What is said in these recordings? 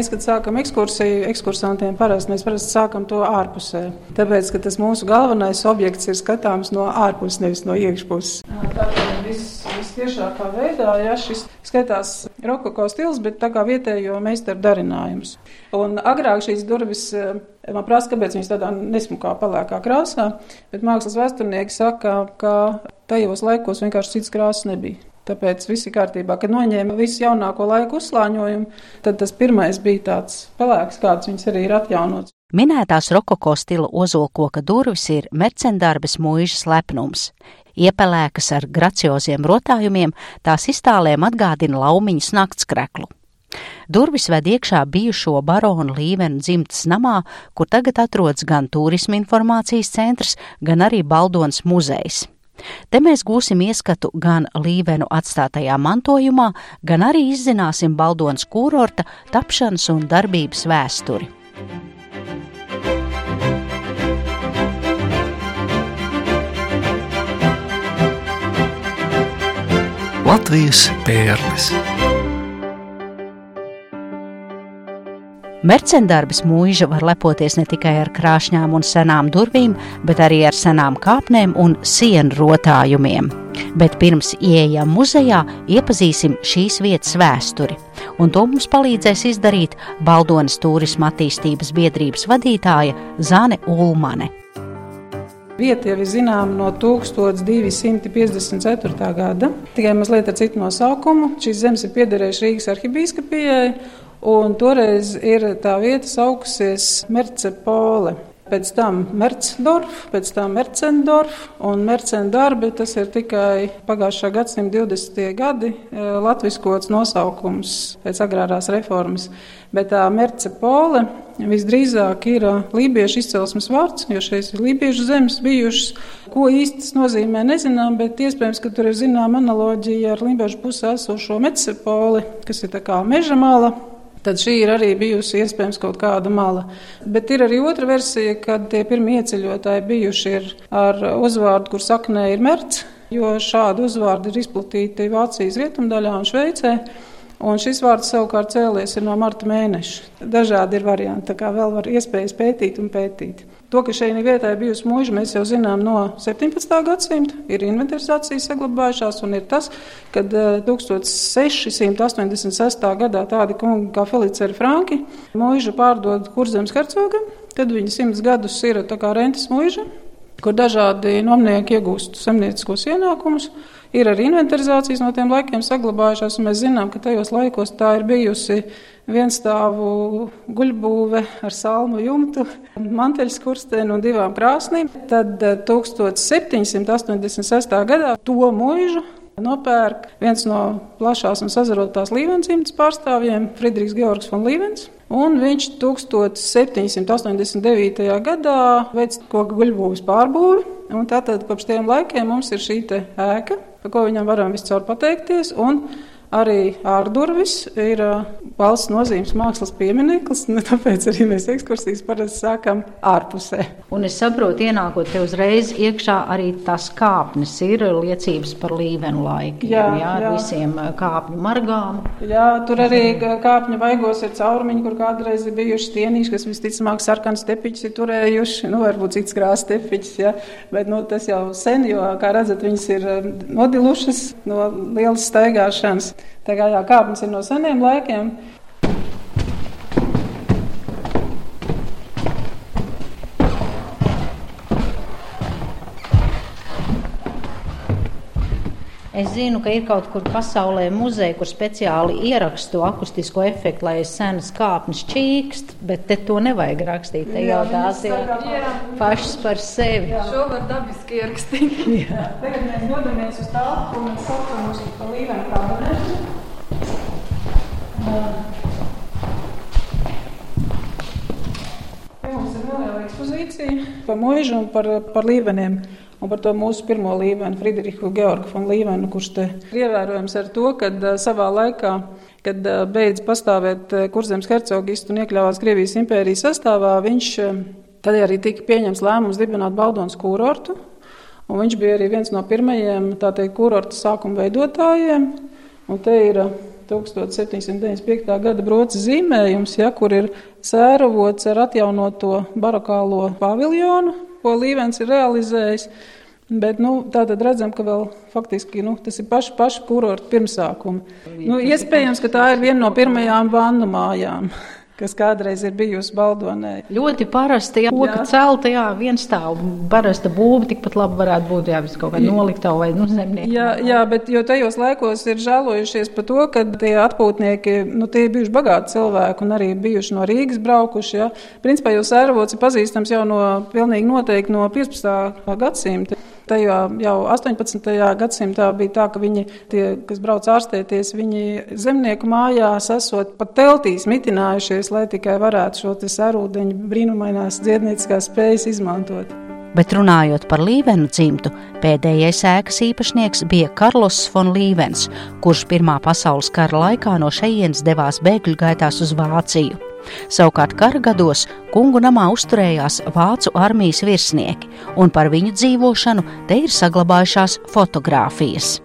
mēs, kad sākam ekskursiju, ekskursantiem parasti mēs parasti sākam to ārpusē. Tāpēc, ka tas mūsu galvenais objekts ir skatāms no ārpuses, nevis no iekšpuses. Tātad viss vistiešākā veidā, ja šis skatās rokoko stils, bet tā kā vietējo meistaru darinājums. Un agrāk šīs durvis, man prasa, kāpēc viņas tādā nesmukā palēkā krāsā, bet mākslas vēsturnieki saka, ka tajos laikos vienkārši cits krāsas nebija. Tāpēc viss ir kārtībā. Kad noņēma visu jaunāko laiku uzslāņojumu, tad tas pirmais bija tāds pelēks, kāds viņas arī ir atjaunots. Minētās rokoko stila ozolkoka durvis ir mercendarbes mūžas lepnums. Iepelēkas ar gracioziem rotājumiem, tās iztālēm atgādina laumiņas naktskreklu. Durvis ved iekšā bijušo baronu līvenu dzimtas namā, kur tagad atrodas gan turisma informācijas centrs, gan arī Baldons muzejs. Te mēs gūsim ieskatu gan līvenu atstātajā mantojumā, gan arī izzināsim Baldons kūrorta tapšanas un darbības vēsturi. Latvijas pērles. Mercendarbas mūža var lepoties ne tikai ar krāšņām un senām durvīm, bet arī ar senām kāpnēm un sienu rotājumiem. Bet pirms ieejam muzejā, iepazīsim šīs vietas vēsturi, un to mums palīdzēs izdarīt Baldonas turisma attīstības biedrības vadītāja Zane Ulmane. Vieta jau ir zināma no 1254. gada, tikai mazliet ar citu nosaukumu. Šīs zemes ir piederējušas Rīgas arhibīskapijai, Un toreiz ir tā vieta saukusies Mercepole. Pēc tam Mercdorf, pēc tam Mercendorf un Mercendarbi. Tas ir tikai pagājušā gadsimta 20. gadi e, latviskots nosaukums pēc agrārās reformas. Bet tā Mercepole visdrīzāk ir lībiešu izcelsmes vārds, jo šeit ir lībiešu zemes bijušas. Ko īsti tas nozīmē, nezinām, bet iespējams, ka tur ir zināma analoģija ar lībiešu pusē esošo Mercepoli, kas ir tā kā meža mala Tad šī ir arī bijusi iespējams kaut kāda mala. Bet ir arī otra versija, kad tie pirmie ieceļotāji bijuši ar uzvārdu, kur saknē ir merts, jo šādi uzvārdi ir izplatīti Vācijas rietumdaļā un Šveicē. Un šis vārds savukārt cēlies no marta mēneša. Dažādi ir varianti, tā kā vēl var iespējas pētīt un pētīt. To, ka šeit vietā ir bijusi mūža, mēs jau zinām no 17. gadsimta. Ir inventarizācija saglabājušās, un ir tas, ka 1686. gadā tādi kungi kā Feliceri Franki mūžu pārdod Kurzemes hercogam, tad viņi simts gadus ir rentes mūža, kur dažādi nomnieki iegūst zemnieciskos ienākumus. Ir arī inventarizācijas no tiem laikiem saglabājušās, un mēs zinām, ka tajos laikos tā ir bijusi vienstāvu guļbūve ar salmu jumtu, manteļskursteni un divām krāsnīm. Tad 1786. Eh, gadā to mūžu nopērk viens no plašās un sazarotās līvensdzimtas pārstāvjiem, Friedrichs Georgs von Līvens. Un viņš 1789. gadā veic koku guļbūves pārbūvi. Tātad kopš tiem laikiem mums ir šī ēka, par ko viņam varam viscaur pateikties. Un Arī ārdurvis ir valsts nozīmes mākslas piemineklis, tāpēc arī mēs ekskursijas parasti sākam ārpusē. Un es saprotu, ienākot te uzreiz iekšā, arī tās kāpnes ir liecības par līvenu laiku. Jā, jā, jā. visiem kāpņu margām. Jā, tur arī kāpņu vaigos ir caurumiņi, kur kādreiz ir bijuši stienīši, kas visticamāk sarkans tepiķis ir turējuši, nu varbūt cits krās tepiķis, jā, bet nu, tas jau sen, jo, kā redzat, viņas ir nodilušas no lielas staigāšanas. Tā kā jā, kāpnes ir no seniem laikiem. Es zinu, ka ir kaut kur pasaulē muzeja, kur speciāli ieraksta to akustisko efektu, lai senas kāpnes čīkst, bet te to nevajag rakstīt. Te jau tās ir pašas par sevi. Jā. Šo var dabiski ierakstīt. Tagad mēs dodamies uz tālpu un saucam uz līvenu kabinetu. Mums ir neliela ekspozīcija par mūžu un par, par līveniem. Un par to mūsu pirmo līmeni, Friedrichu Georgu von Līvenu, kurš te ir ievērojams ar to, ka savā laikā, kad beidz pastāvēt Kurzemes hercogistu un iekļāvās Krievijas impērijas sastāvā, viņš tad arī tika pieņems lēmums dibināt Baldonas kūrortu. Un viņš bija arī viens no pirmajiem teikt, kūrorta sākuma veidotājiem. Un te ir 1795. gada broca zīmējums, ja, kur ir sēravots ar atjaunoto barokālo paviljonu, ko Līvens ir realizējis. Bet nu, tā tad redzam, ka vēl faktiski nu, tas ir paši, paši kurorta pirmsākumi. Nu, iespējams, ka tā ir viena no pirmajām vannu mājām kas kādreiz ir bijusi Baldonē. Ļoti parasti, ja koka celta, jā, viens stāv, parasta būva, tikpat labi varētu būt, jā, kaut kāda noliktava vai, nu, zemnieki. Jā, jā, bet jo tajos laikos ir žēlojušies par to, ka tie atpūtnieki, nu, tie ir bijuši bagāti cilvēki un arī bijuši no Rīgas braukuši, jā. Principā jau sēravots ir pazīstams jau no, pilnīgi noteikti no 15. gadsimta. Tajā jau 18. gadsimtā bija tā, ka viņi, tie, kas brauc ārstēties, viņi zemnieku mājās esot pat teltīs mitinājušies, lai tikai varētu šo sarūdeņu brīnumainās dziednieciskās spējas izmantot. Bet runājot par Līvenu dzimtu, pēdējais ēkas īpašnieks bija Karlos von Līvens, kurš Pirmā pasaules kara laikā no šejienes devās bēgļu gaitās uz Vāciju. Savukārt kara gados kungu namā uzturējās vācu armijas virsnieki, un par viņu dzīvošanu te ir saglabājušās fotogrāfijas.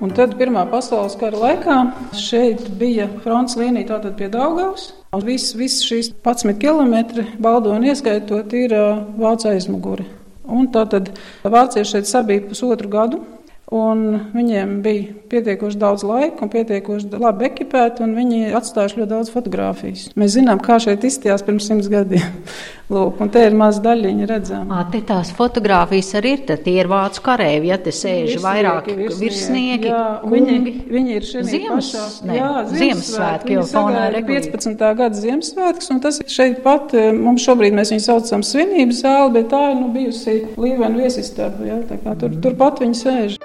Un tad Pirmā pasaules kara laikā šeit bija fronts līnija tātad pie Daugavas. Viss vis šīs 11 km baldoni ieskaitot ir vācu aizmuguri. Un tātad vācieši šeit sabija pusotru gadu. Un viņiem bija pietiekoši daudz laika un pietiekoši labi ekipēti, un viņi atstājuši ļoti daudz fotografijas. Mēs zinām, kā šeit izstījās pirms simts gadiem. Lūk, un te ir maza daļiņa redzama. Te tās fotogrāfijas arī ir, tie ir vācu karēvi, ja te sēž vairāk virsnieki, virsnieki jā. Viņi, viņi ir šeit Ziemas, pašā. Jā, Ziemassvētki jau fonā ir 15. gada Ziemassvētks, un tas ir šeit pat, eh, mums šobrīd mēs viņu saucam svinības zāli, bet tā ir nu bijusi līvena viesistaba, tā kā tur, turpat viņi sēž.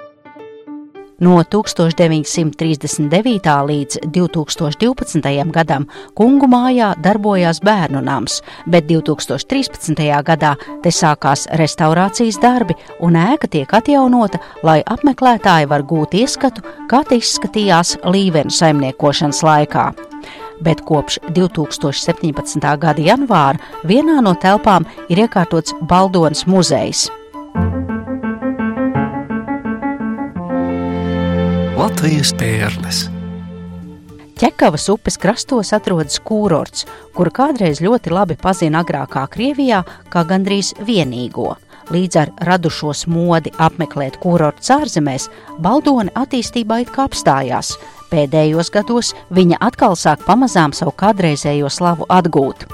No 1939. līdz 2012. gadam kungu mājā darbojās bērnu nams, bet 2013. gadā te sākās restaurācijas darbi un ēka tiek atjaunota, lai apmeklētāji var gūt ieskatu, kā tas izskatījās līvenu saimniekošanas laikā bet kopš 2017. gada janvāra vienā no telpām ir iekārtots Baldonas muzejs. Latvijas pērles. Ķekavas upes krastos atrodas kūrorts, kuru kādreiz ļoti labi pazina agrākā Krievijā kā gandrīz vienīgo. Līdz ar radušos modi apmeklēt kūrorts ārzemēs, Baldoni attīstībā it kā apstājās. Pēdējos gados viņa atkal sāk pamazām savu kādreizējo slavu atgūt.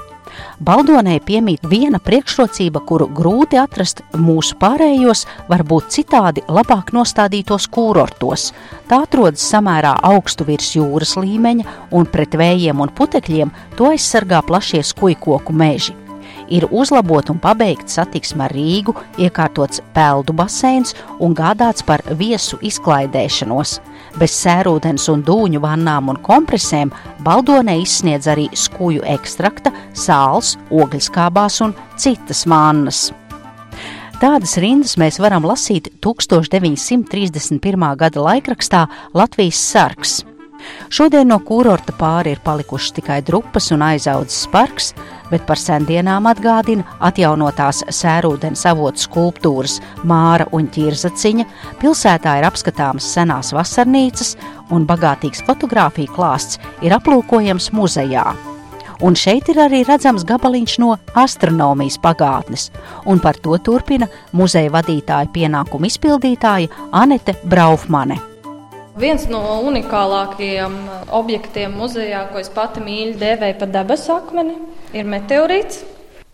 Baldonai piemīt viena priekšrocība, kuru grūti atrast mūsu pārējos, varbūt citādi labāk nostādītos kūrortos. Tā atrodas samērā augstu virs jūras līmeņa, un pret vējiem un putekļiem to aizsargā plašie skujkoku meži ir uzlabota un pabeigta satiksme ar Rīgu, iekārtots peldu baseins un gādāts par viesu izklaidēšanos. Bez sērūdens un dūņu vannām un kompresēm Baldonē izsniedz arī skuju ekstrakta, sāls, ogļskābās un citas vannas. Tādas rindas mēs varam lasīt 1931. gada laikrakstā Latvijas sarks. Šodien no kūrorta pāri ir palikušas tikai drupas un aizaudzes parks, bet par sendienām atgādina atjaunotās sērūdens avotu skulptūras Māra un Ķirzaciņa, pilsētā ir apskatāmas senās vasarnīcas un bagātīgs fotografiju klāsts ir aplūkojams muzejā. Un šeit ir arī redzams gabaliņš no astronomijas pagātnes, un par to turpina muzeja vadītāja pienākumu izpildītāja Anete Braufmane. Viens no unikālākajiem objektiem muzejā, ko es pati mīlu, dēvēju par debesu akmeni, ir meteorīts.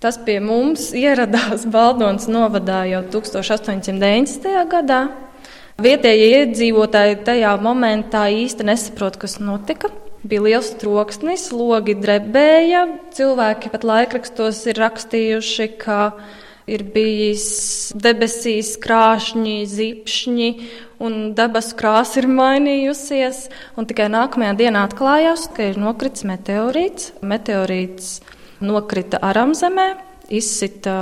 Tas pie mums ieradās Baldonas novadā jau 1890. gadā. Vietējie iedzīvotāji tajā momentā īsti nesaprot, kas notika. Bija liels troksnis, logi drebēja. Cilvēki pat laikrakstos ir rakstījuši, ka ir bijis debesīs krāšņi, zipšņi, un debesu krāsa ir mainījusies. Tikai nākamajā dienā atklājās, ka ir nokritis meteorīts. Meteorīts nokrita aramzemē, izsita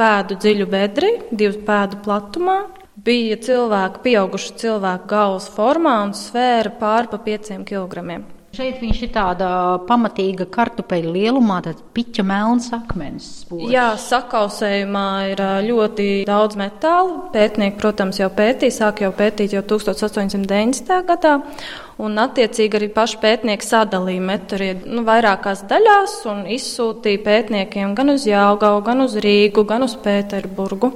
pēdu dziļu bedri, divu pēdu platumā. Bija cilvēki, pieauguši cilvēku galvas formā un svēra pāri pa pieciem kilogramiem. Šeit viņš ir tāda pamatīga kartupeļa lielumā, tad piķa melns akmens. Spožs. Jā, sakausējumā ir ļoti daudz metālu. Pētnieki, protams, jau pētīja, sāk jau pētīt jau 1890. gadā. Un, attiecīgi, arī paši pētnieki sadalīja metālu nu, vairākās daļās un izsūtīja pētniekiem gan uz Jālgavu, gan uz Rīgu, gan uz Pēterburgu.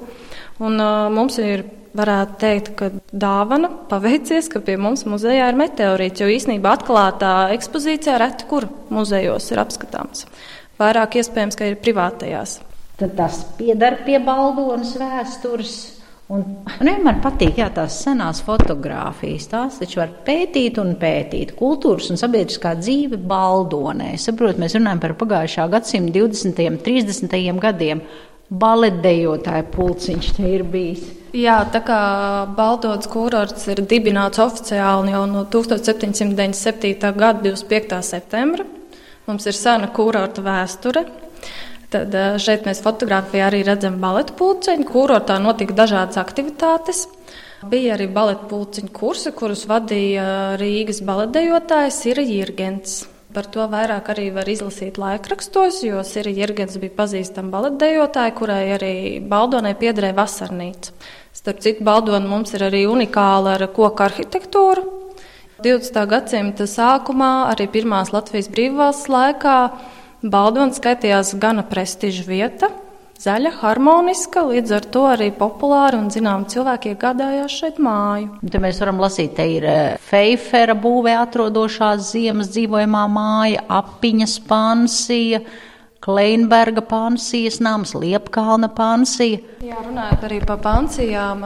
Un, uh, mums ir varētu teikt, ka dāvana paveicies, ka pie mums muzejā ir meteorīts, jo īsnībā atklātā ekspozīcijā reti kur muzejos ir apskatāms. Vairāk iespējams, ka ir privātajās. Tad tas piedara pie baldonas vēstures. Un man vienmēr patīk jā, tās senās fotogrāfijas. Tās taču var pētīt un pētīt. Kultūras un sabiedriskā dzīve baldonē. Saprotiet, mēs runājam par pagājušā gadsimta 20. un 30. gadiem baletdejotāju pulciņš te ir bijis. Jā, tā kā Baltonas kurorts ir dibināts oficiāli jau no 1797. gada 25. septembra. Mums ir sena kurorta vēsture. Tad eh, šeit mēs fotografijā arī redzam baletu pulciņu. Kurortā notika dažādas aktivitātes. Bija arī baletu pulciņu kursi, kurus vadīja Rīgas baletdejotājs Ira Jirgens. Par to vairāk arī var izlasīt laikrakstos, jo Siri Jirgens bija pazīstama baletdejotāja, kurai arī Baldonai piederēja vasarnīca. Starp citu, Baldona mums ir arī unikāla ar koku arhitektūru. 20. gadsimta sākumā, arī pirmās Latvijas brīvvalsts laikā, Baldona skaitījās gana prestiža vieta zaļa, harmoniska, līdz ar to arī populāra un zinām cilvēki iegādājās šeit māju. Te mēs varam lasīt, te ir eh, Feifera būvē atrodošās ziemas dzīvojamā māja, apiņas pansija. Kleinberga pansijas nams, Liepkalna pansija. Jā, runājot arī par pansijām,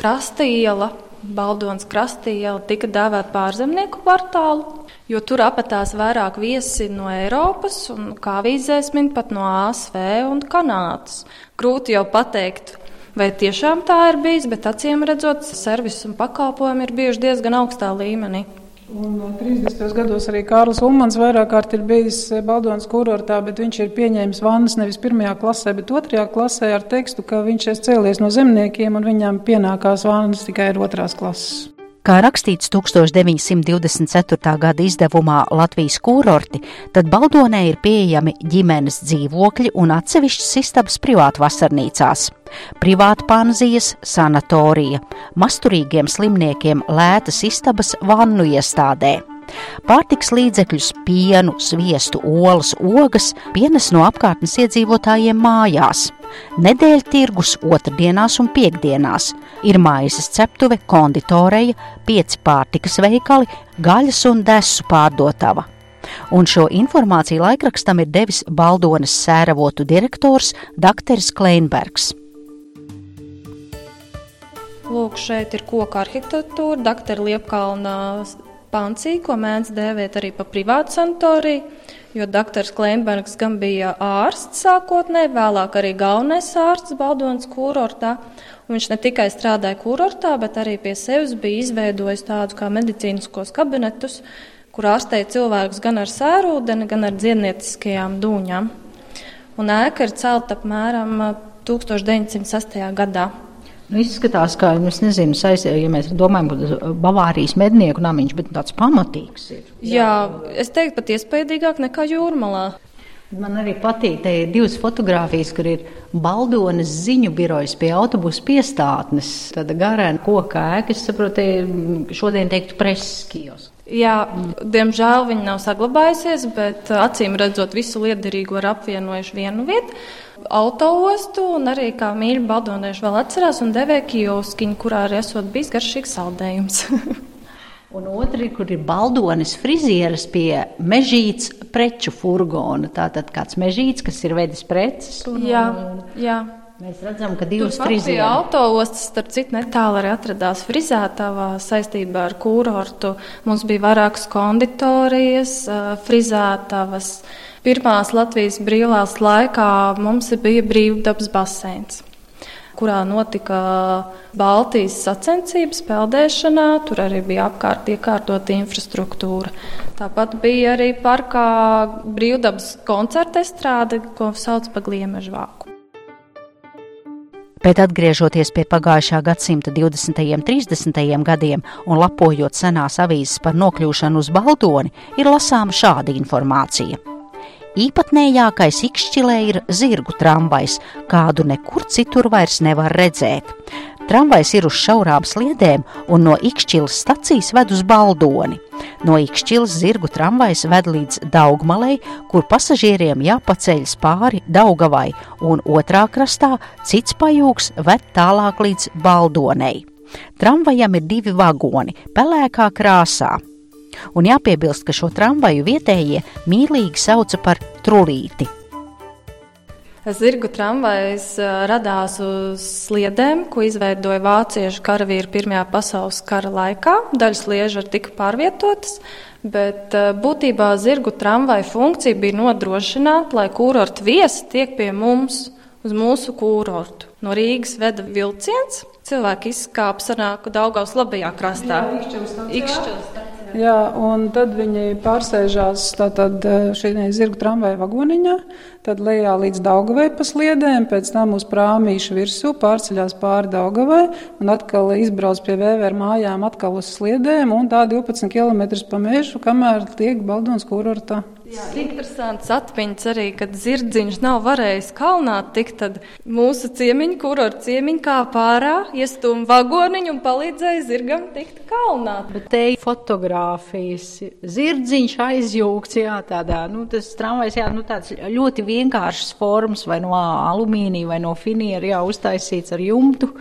krasta iela, Baldonas krasta iela tika dēvēta pārzemnieku kvartālu jo tur apatās vairāk viesi no Eiropas, un kā vīzēs min pat no ASV un Kanādas. Grūti jau pateikt, vai tiešām tā ir bijis, bet acīm redzot, servis un pakalpojumi ir bijuši diezgan augstā līmenī. Un 30. gados arī Kārlis Ummans vairāk kārt ir bijis Baldonas kurortā, bet viņš ir pieņēmis vannas nevis pirmajā klasē, bet otrajā klasē ar tekstu, ka viņš ir cēlies no zemniekiem un viņam pienākās vannas tikai ar otrās klases. Kā rakstīts 1924. gada izdevumā Latvijas kurorti, tad Baldonē ir pieejami ģimenes dzīvokļi un atsevišķas istabas privātu vasarnīcās, privāta panzijas, sanatorija, masturīgiem slimniekiem lētas istabas vannu iestādē. Pārtiks līdzekļus, pienu, sviestu, olas, ogas pienes no apkārtnes iedzīvotājiem mājās. Nedēļa tirgus otrdienās un piekdienās ir maizes ceptuve, konditoreja, pieci pārtikas veikali, gaļas un desu pārdotava. Un šo informāciju laikrakstam ir devis Baldonas sēravotu direktors Dr. Kleinbergs. Lūk, šeit ir koka arhitektūra, Dr. Liepkalna pansī, ko mēdz dēvēt arī par privātu sanatoriju, jo doktors Kleinbergs gan bija ārsts sākotnēji, vēlāk arī galvenais ārsts Baldonas kurortā. Viņš ne tikai strādāja kurortā, bet arī pie sevis bija izveidojis tādus kā medicīniskos kabinetus, kur ārstēja cilvēkus gan ar sērūdeni, gan ar dziednieciskajām dūņām. Un ēka ir celta apmēram 1908. gadā. Nu, izskatās, ka, nezinu, saistē, ja mēs domājam par Bavārijas mednieku namiņš, bet tāds pamatīgs ir. Jā, es teiktu pat iespaidīgāk nekā jūrmalā. Man arī patīk, te ir divas fotogrāfijas, kur ir Baldonas ziņu birojas pie autobusu piestātnes. Tāda garēna koka ēka, es saprotu, šodien teiktu preses kiosks. Jā, diemžēl viņa nav saglabājusies, bet acīm redzot, visu liederīgo ir apvienojuši vienu vietu autoostu, un arī kā mīļi baldonieši vēl atcerās un devē kioskiņu, kurā arī esot bijis garšīgs saldējums. Un otrs, kur ir baldonis frizieris pie mežītas preču furgona. Tātad kāds mežīts, kas ir vedis preces. Un, jā, jā. Mēs redzam, ka divas frizētas. Autoostas, starp citu, netālu arī atradās frizētavā saistībā ar kūrortu. Mums bija vairākas konditorijas, frizētavas. Pirmās Latvijas brīvās laikā mums bija brīvdabas baseins kurā notika Baltijas sacensības peldēšanā. Tur arī bija apkārt iekārtota infrastruktūra. Tāpat bija arī parkā brīvdabas koncerta estrāde, ko sauc par gliemežvāku. Bet atgriežoties pie pagājušā gadsimta 20. un 30. gadiem un lapojot senās avīzes par nokļūšanu uz Baldoni, ir lasāma šāda informācija. Īpatnējākais Ikšķilē ir zirgu tramvajs, kādu nekur citur vairs nevar redzēt. Tramvajs ir uz šaurām sliedēm un no Ikšķilas stacijas ved uz Baldoni. No Ikšķilas zirgu tramvajs ved līdz Daugmalei, kur pasažieriem jāpaceļas pāri Daugavai, un otrā krastā cits pajūgs ved tālāk līdz Baldonei. Tramvajam ir divi vagoni, pelēkā krāsā. Un jāpiebilst, ka šo tramvaju vietējie mīlīgi sauca par trulīti. Zirgu tramvajs radās uz sliedēm, ko izveidoja vāciešu karavīri Pirmajā pasaules kara laikā. Daļas liežu tika pārvietotas, bet būtībā zirgu tramvaja funkcija bija nodrošināt, lai kurorta viesi tiek pie mums uz mūsu kurortu. No Rīgas veda vilciens, cilvēki izkāpa sanāku Daugavas labajā krastā. Ikšķils. Jā, un tad viņi pārsēžās tātad šī zirgu tramvaja vagoniņā, tad lejā līdz Daugavai pa sliedēm, pēc tam uz prāmīšu virsū pārceļās pāri Daugavai un atkal izbrauc pie vēvēr mājām atkal uz sliedēm un tā 12 km pa mežu, kamēr tiek Baldons kurortā. Jā, interesants atmiņas arī, kad zirdziņš nav varējis kalnā tikt, tad mūsu ciemiņi, kur ar ciemiņu kā pārā, iestūm vagoniņu un palīdzēja zirgam tikt kalnā. Bet te fotogrāfijas, zirdziņš aizjūgts, jā, tādā, nu, tas tramvajs, jā, nu, tāds ļoti vienkāršs formas, vai no alumīnija, vai no finiera, jā, uztaisīts ar jumtu.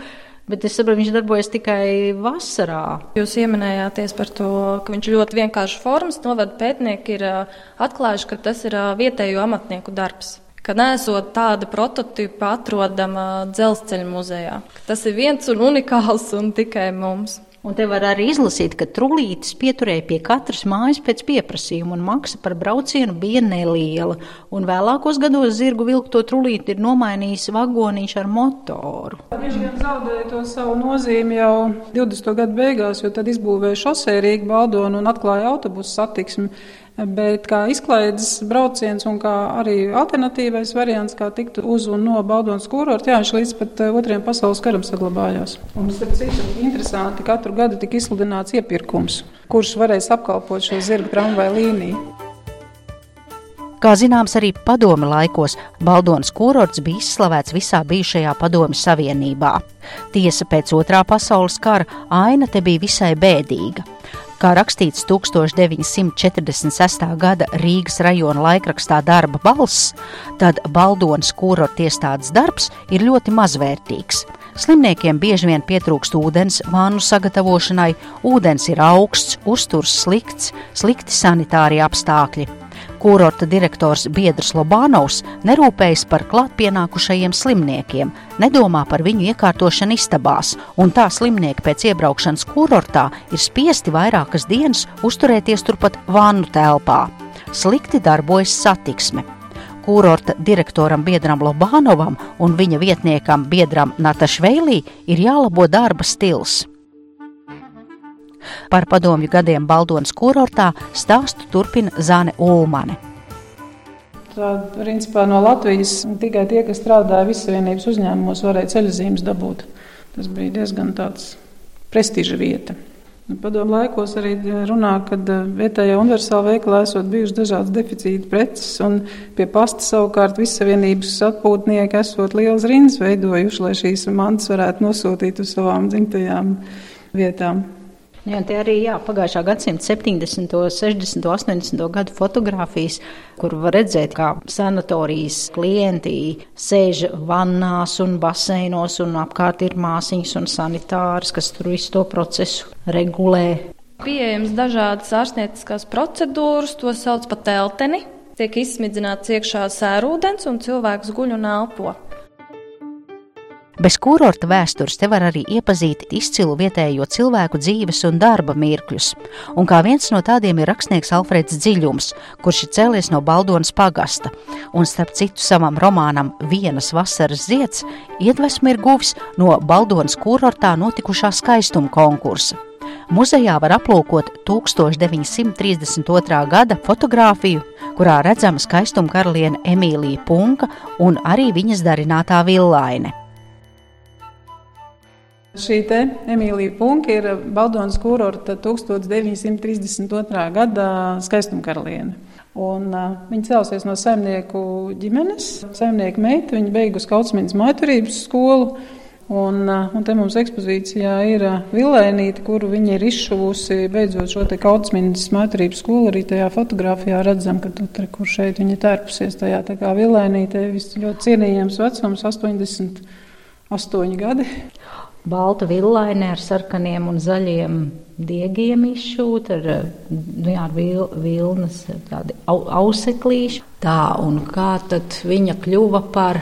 Bet es saprotu, viņš darbojas tikai vasarā. Jūs pieminējāties par to, ka viņš ļoti vienkārši formas. Novada pētnieki ir atklājuši, ka tas ir vietējo amatnieku darbs. Ka nesot tāda prototypa atrodama dzelzceļa muzejā. Tas ir viens un unikāls un tikai mums. Un te var arī izlasīt, ka trulītis pieturēja pie katras mājas pēc pieprasījuma, un maksa par braucienu bija neliela. Un vēlākos gados zirgu vilkto trulīti ir nomainījis vagoniņš ar motoru. Viņš gan zaudēja to savu nozīmi jau 20. gadu beigās, jo tad izbūvēja šosei Rīgu Baldonu un atklāja autobusu satiksmi. Bet kā izklaides brauciens un kā arī alternatīvais variants, kā tikt uz un no Baldonas kurorta, jā, viņš līdz pat eh, otriem pasaules karam saglabājās. Un, starp citu, interesanti, katru gadu tika izsludināts iepirkums, kurš varēs apkalpot šo zirga tramvaju līniju. Kā zināms, arī padomi laikos Baldonas kurorts bija izslavēts visā bijušajā padomi savienībā. Tiesa pēc otrā pasaules kara aina te bija visai bēdīga. Kā rakstīts 1946. gada Rīgas rajona laikrakstā darba balss, tad Baldonas kurorta iestādes darbs ir ļoti mazvērtīgs. Slimniekiem bieži vien pietrūkst ūdens vānu sagatavošanai, ūdens ir augsts, uzturs slikts, slikti sanitārie apstākļi. Kurorta direktors Biedrs Lobānovs nerūpējas par klātpienākušajiem slimniekiem, nedomā par viņu iekārtošanu istabās, un tā slimnieki pēc iebraukšanas kurortā ir spiesti vairākas dienas uzturēties turpat vannu telpā. Slikti darbojas satiksme kurorta direktoram Biedram Lobānovam un viņa vietniekam Biedram Natašveilī ir jālabo darba stils. Par padomju gadiem Baldonas kurortā stāstu turpina Zāne Ulmane. Tā, principā, no Latvijas tikai tie, kas strādāja Visavienības uzņēmumos, varēja ceļzīmes dabūt. Tas bija diezgan tāds prestiža vieta. Nu, padomu laikos arī runā, ka vietējā universālā veikalā esot bijušas dažādas deficīta preces, un pie pasta savukārt visavienības atpūtnieki esot liels rindas veidojuši, lai šīs mantas varētu nosūtīt uz savām dzimtajām vietām. Jā, tie arī jā, pagājušā gadsimta 70, 60, 80 gadu fotografijas, kur var redzēt, kā sanatorijas klienti sēž vannās un baseinos, un apkārt ir māsiņas un sanitārs, kas tur visu to procesu regulē. Pieejams dažādas ārstnieciskās procedūras, to sauc par telteni. Tiek izsmidzināts iekšā sērūdens un cilvēks guļ un elpo. Bez kurorta vēstures te var arī iepazīt izcilu vietējo cilvēku dzīves un darba mirkļus, un kā viens no tādiem ir rakstnieks Alfreds Dziļums, kurš ir cēlies no Baldonas pagasta, un starp citu savam romānam Vienas vasaras zieds iedvesmu ir guvis no Baldonas kurortā notikušā skaistuma konkursa. Muzejā var aplūkot 1932. gada fotografiju, kurā redzama skaistuma karaliene Emīlija Punka un arī viņas darinātā villaine. Šī te Emīlija Punka ir Baldonas kurorta 1932. gada skaistumkaraliene. Un, uh, viņa cēlusies no saimnieku ģimenes, saimnieku meita. Viņa beigusi Kautsmīnas maiturības skolu. Un, un te mums ekspozīcijā ir vilēnīte, kuru viņa ir izšuvusi, beidzot šo te kautsminas mātrības skolu. Arī tajā fotografijā redzam, ka tur, kur šeit viņa tērpusies tajā tā kā vilēnīte, viss ļoti cienījams vecums, 88 gadi. Balta villaine ar sarkaniem un zaļiem diegiem izšūta, ar, nu jā, ar vil, vilnas au, auseklīši. Tā, un kā tad viņa kļuva par?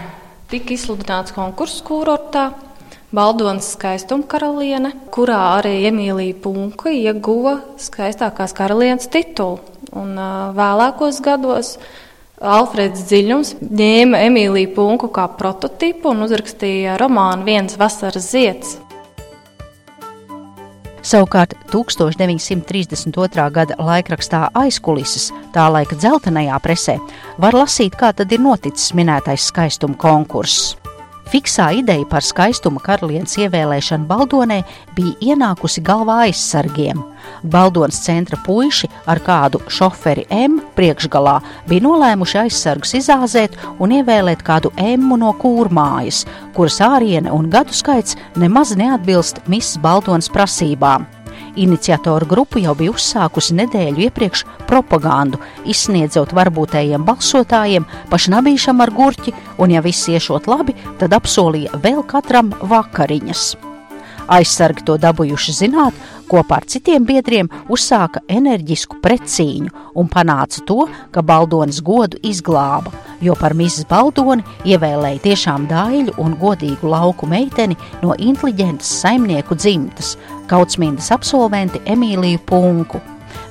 Tika izsludināts konkurss kurortā Baldonas skaistuma karaliene, kurā arī Emīlija Punka ieguva skaistākās karalienes titulu. Un, uh, vēlākos gados Alfreds Dziļums ņēma Emīliju Punku kā prototipu un uzrakstīja romānu Viens vasaras zieds. Savukārt 1932. gada laikrakstā aizkulises, tā laika dzeltenajā presē, var lasīt, kā tad ir noticis minētais skaistuma konkurss. Fiksā ideja par skaistuma karalienes ievēlēšanu Baldonē bija ienākusi galvā aizsargiem. Baldonas centra puiši ar kādu šoferi M priekšgalā bija nolēmuši aizsargus izāzēt un ievēlēt kādu M no kūrmājas, kuras āriene un gadu skaits nemaz neatbilst Misas Baldonas prasībām. Iniciatoru grupa jau bija uzsākusi nedēļu iepriekš propagandu, izsniedzot varbūtējiem balsotājiem pašnabīšam ar gurķi, un ja viss iešot labi, tad apsolīja vēl katram vakariņas. Aizsargi to dabūjuši zināt, kopā ar citiem biedriem uzsāka enerģisku precīņu un panāca to, ka Baldonas godu izglāba, jo par Mrs. Baldoni ievēlēja tiešām dāļu un godīgu lauku meiteni no inteliģentas saimnieku dzimtas, Kautsmīnas absolventi Emīliju Punku.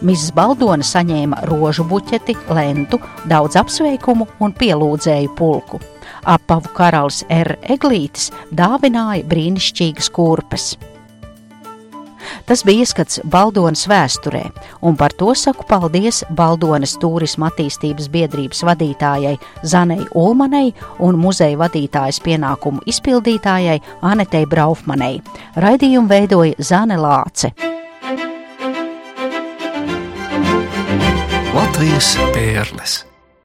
Mrs. Baldona saņēma rožu buķeti, lentu, daudz apsveikumu un pielūdzēju pulku apavu karalis R. Eglītis dāvināja brīnišķīgas kurpes. Tas bija ieskats Baldonas vēsturē, un par to saku paldies Baldonas turisma attīstības biedrības vadītājai Zanei Ulmanei un muzeja vadītājas pienākumu izpildītājai Anetei Braufmanei. Raidījumu veidoja Zane Lāce. Latvijas pērles.